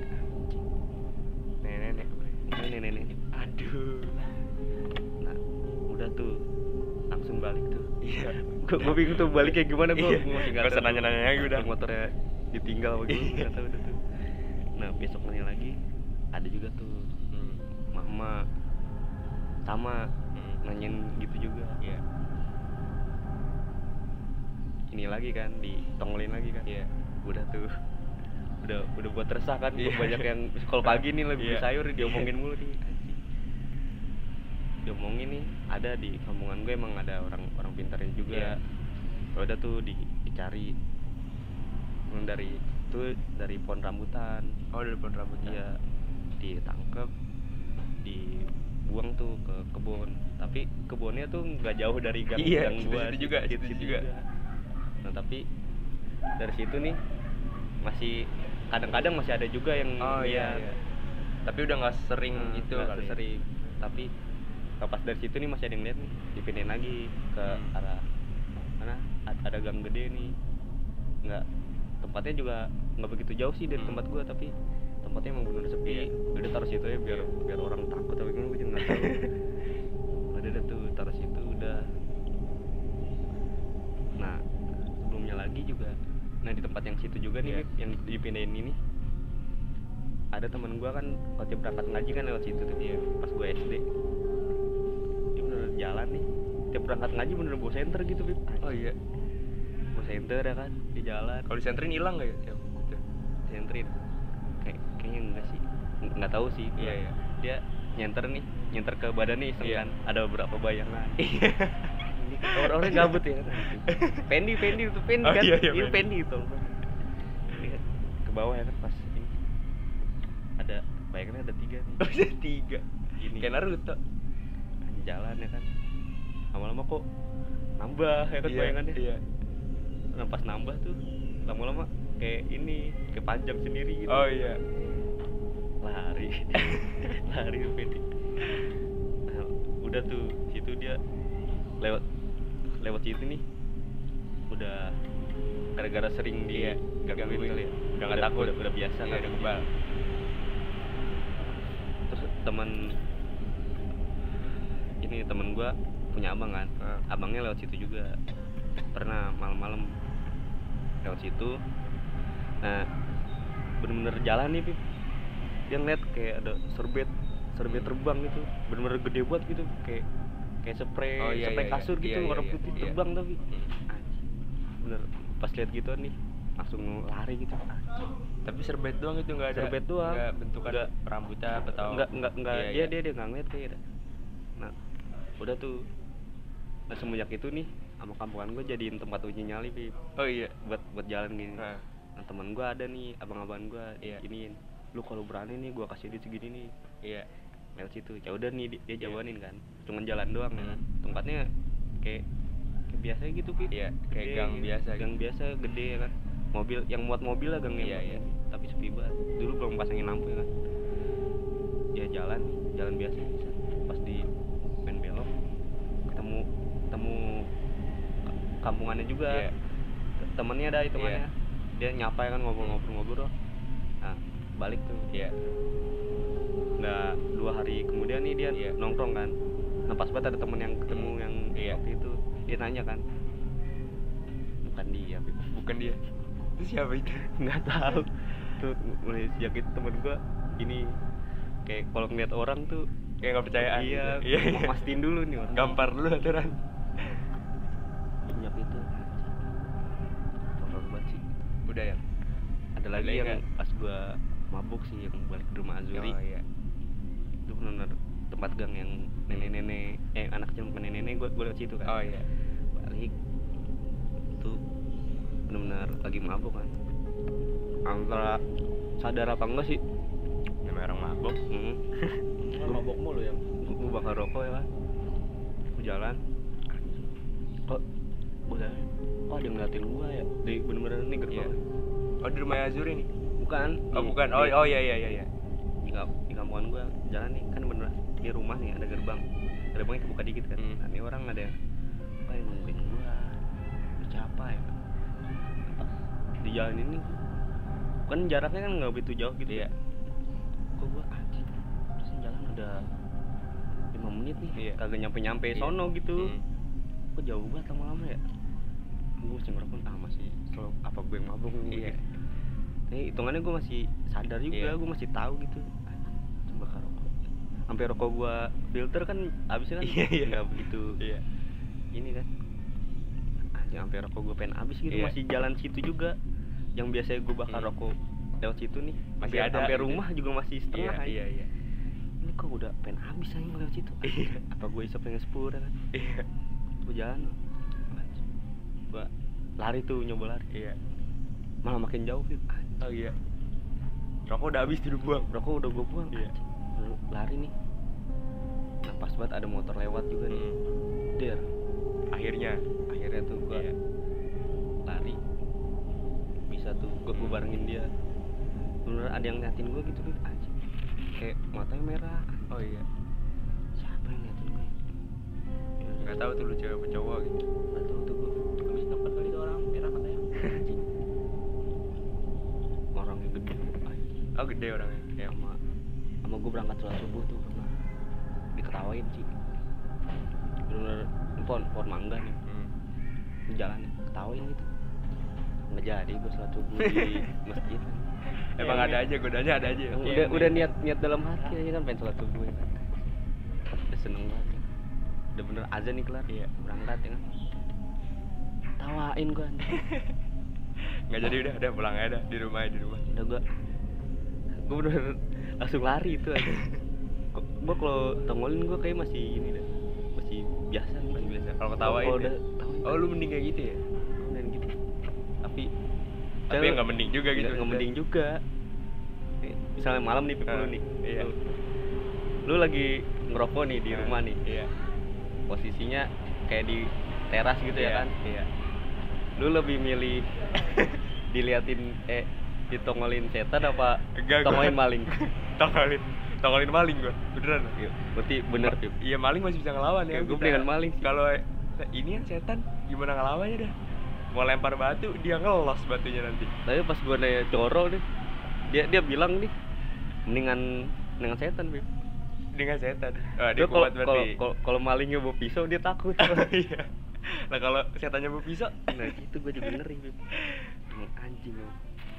Nenek-nenek nenek nenek aduh. Nah udah tuh balik tuh iya gue gue bingung tuh baliknya gimana gue Iya. masih Nggak usah nanya-nanya lagi udah. motornya ditinggal Iya. nggak tahu udah tuh nah besoknya lagi ada juga tuh hmm. mama sama Hmm. nanyain gitu juga iya ini lagi kan ditongolin lagi kan iya udah tuh udah udah buat resah kan Iya. banyak yang kalau pagi nih beli Iya. sayur diomongin mulu nih. Diomongin nih ada di kampungan gue emang ada orang orang pintarnya juga. Iya. Ya udah tuh di, dicari. Emang dari tuh dari pohon rambutan. Oh dari pohon rambut dia ditangkep dibuang tuh ke kebun. Tapi kebunnya tuh nggak jauh dari gang Iya, gang gua situ juga, situ- situ situ juga. nah tapi dari situ nih masih kadang-kadang masih ada juga yang oh iya, iya. Tapi udah nggak sering Hmm, itu nggak kali. ya. sering tapi nah, pas dari situ nih masih ada yang lihat nih dipindahin lagi ke Hmm. arah mana ada gang gede nih nggak tempatnya juga nggak begitu jauh sih dari Hmm. tempat gua tapi tempatnya emang bener sepi Iya. udah taruh situ ya biar Iya. biar orang takut tapi gimana gue juga nggak tahu <laughs> udah deh tuh taruh situ udah nah sebelumnya lagi juga nah di tempat yang situ juga nih. Bib, yang dipindahin ini ada temen gua kan waktu berangkat ngaji kan lewat situ tuh Iya. pas gua SD dia jalan nih. Tiap berangkat ngaji bener bawa senter gitu Bib oh iya. Bawa senter ya kan di jalan. Kalau disentrin hilang nggak ya gitu. senterin kayak kayaknya enggak sih. Ng- nggak tahu sih. Iya, iya. dia nyenter nih nyenter ke badan nih iseng Iya. kan. Ada beberapa bayangan. <laughs> Iya. Ini orang-orang gabut ya. Pendi Pendi itu Pendi Oh, kan. iya, iya, ini Pendi. Pendi itu. Ke bawah ya kan pas ini. Ada bayangannya ada tiga nih. Ada <laughs> tiga. Gini. kayak Naruto. Jalan ya kan lama-lama kok nambah ya kan Iya, bayangannya. iya. Nah pas nambah tuh lama-lama kayak ini kayak panjang sendiri gitu. Oh iya. Lari. <laughs> Lari PD nah, udah tuh situ dia lewat lewat situ nih udah gara-gara sering di Iya, gangguin kali ya. Udah nggak takut. udah, udah biasa Iya, kan udah kebal. terus teman ini temen gua punya abang kan Ah. abangnya lewat situ juga pernah malam-malam lewat situ nah bener-bener jalan nih Pip dia ngeliat kayak ada serbet serbet terbang gitu bener-bener gede banget gitu kayak kayak spray Oh, iya, spray iya, kasur iya. gitu Iya, warna iya, putih iya. terbang tapi Hmm. Bener pas lihat gitu nih langsung lari gitu. Tapi serbet doang itu nggak ada. Serbet doang. Nggak bentukan Nggak. rambutnya atau enggak enggak enggak Iya, dia iya. dia dia nggak ngeliat kayak nah udah tuh nah semenjak itu nih sama kampungan gue jadiin tempat uji nyali Pip. Oh iya. buat buat jalan gini Nah. nah teman gue ada nih abang-abang gue Iya. iniin lu kalau berani nih gue kasih duit segini nih Iya. lewat situ ya udah nih di- dia Iya. jawanin kan cuman jalan doang ya kan Hmm. tempatnya kayak kayak biasa gitu Pip. Iya, kayak Gede gang gitu. biasa gang gitu. biasa gede ya kan mobil yang muat mobil lah gangnya Iya, iya. tapi sepi banget dulu belum pasangin lampu ya kan ya jalan jalan biasa bisa pas di main belok ketemu ketemu ka- kampungannya juga Iya. temennya ada hitungannya Iya. dia nyapa ya kan ngobrol-ngobrol-ngobrol nah balik tuh Iya. Nah, dua hari kemudian nih dia Iya. nongkrong kan. Nah, pas banget ada temen yang ketemu Hmm, yang iya. waktu itu. Dia nanya kan. Bukan dia. Bukan dia. Itu siapa itu? Nggak tahu. tuh mulai sejak itu temen gua ini kayak kalau ngeliat orang tuh Kayak nggak percayaan. iya, gitu. Iya. mau mastiin dulu nih orang. Gampar dulu aturan. Sejak itu horor banget sih. Udah ya. Ada lagi lagi yang nggak? pas gua mabuk sih yang balik ke rumah Azuri. Oh iya. Itu benar tempat gang yang nenek-nenek eh anak bukan nenek-nenek gua gua lewat situ kan. Oh iya. balik itu benar-benar lagi mabuk kan antara sadar apa enggak sih Namanya orang mabok. hmm. <laughs> mabok mulu ya gue bakal rokok ya kan jalan kok udah ada yang ngeliatin gua ya di bener-bener nih gerbang Oh di rumah Azuri nih. bukan Oh di- bukan. Oh di- oh iya iya iya iya. di, di kampungan gua jalan nih kan bener di rumah nih ada gerbang gerbangnya kebuka dikit kan Hmm. nah, ini orang ada apa yang nungguin gua siapa ya Pas di jalan ini kan jaraknya kan nggak begitu jauh gitu Iya. kok gua anjing terus jalan ada lima menit nih Iya. kagak nyampe nyampe Iya. sono gitu Hmm. kok jauh banget lama-lama ya gue masih ngerokok ah masih selalu apa gue yang mabuk Iya. Nih hitungannya gue masih sadar juga, Iya. gue masih tahu gitu. Coba bakar rokok. Sampai rokok gua filter kan habisnya kan Iya, iya. nggak begitu Iya. ini kan. Anjing sampai rokok gua pengen habis gitu Iya. masih jalan situ juga. Yang biasanya gua bakar Hmm. rokok lewat situ nih Masih sampai- ada sampai gitu. rumah juga masih Iya setengah aja. iya iya. Ini kok udah pengen habis aja lewat situ. Iya. Apa gue isep pengen sepuluh kan? Iya. Gue jalan. Gua lari tuh nyoba lari. Iya. Malah makin jauh gitu. Anjing. Oh iya. Rokok udah habis tidur buang. rokok udah gue buang Iya. Lalu lari nih nah pas banget ada motor lewat juga nih Hmm. der Akhirnya. akhirnya tuh gue Iya. lari bisa tuh gue gue Hmm. barengin dia bener ada yang ngeliatin gue gitu gitu anjing kayak matanya merah Oh iya. siapa yang ngeliatin gue Gak tahu tuh lu cewek apa cowok gitu. nggak tahu Oh gede orangnya. Iya. sama sama gue berangkat sholat subuh tuh pernah diketawain sih bener pohon pohon mangga nih Hmm. di jalan nih ketawain gitu nggak jadi gue sholat subuh di <laughs> masjid Emang ada aja godanya ada aja. Yang Iya, udah iya. udah niat niat dalam hati aja kan pengen sholat subuh ya kan udah seneng banget kan. udah bener azan nih kelar Iya. berangkat ya kan tawain gue <laughs> Nggak jadi udah udah pulang aja dah di rumah aja di rumah. udah gue gue bener langsung lari itu aja gue kalau tongolin gue kayak masih ini dah masih biasa. Masih biasa. Kalau ketawain Kalau ya? udah tawain Oh lu mending kayak gitu ya? dan gitu tapi Tapi nggak mending juga gitu. nggak mending juga misalnya malam nih Pip, lu Ah, nih iya. lu, lu lagi ngerokok nih di Nah, rumah nih Iya. posisinya kayak di teras gitu Iya, ya kan Iya. lu lebih milih <laughs> diliatin eh ditongolin setan apa Enggak, gua- tongolin maling? <laughs> Tongolin tongolin maling gua beneran. Iya, berarti bener Pip. Iya maling masih bisa ngelawan ya. Ya, gua kita- mendingan maling kalau Nah, ini yang setan gimana ngelawannya dah. Mau lempar batu dia ngelos batunya nanti. Tapi pas gue nanya coro nih dia dia bilang nih mendingan mendingan setan bib dengan setan. Oh, dia kuat berarti. kalau- kalau malingnya bawa pisau dia takut. <laughs> Iya. Nah kalau setannya mau pisau? Nah gitu gue juga ngeri bib <laughs> anjing lu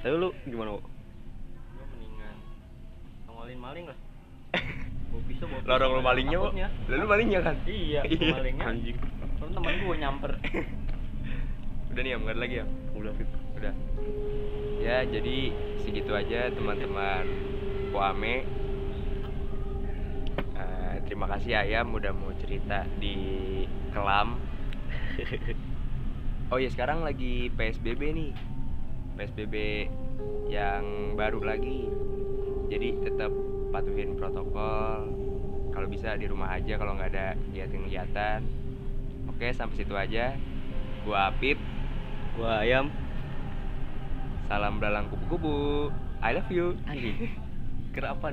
tapi lu gimana Wo? Gue mendingan nongolin maling lah. <laughs> Pisau, bawa lorong lu malingnya kok lalu malingnya kan Iya, Iya. malingnya. anjing Kan temen gue nyamper. <laughs> udah nih ya nggak ada lagi ya udah bib udah ya jadi segitu aja teman-teman Poame Eh, terima kasih Ayam udah mau cerita di kelam <laughs> oh ya sekarang lagi PSBB nih PSBB yang baru lagi. Jadi tetap patuhin protokol. Kalau bisa di rumah aja kalau nggak ada kegiatan-kegiatan oke sampai situ aja. Gua Apip gua ayam. Salam belalang kupu-kupu. I love you. anjing. <laughs> Kira apa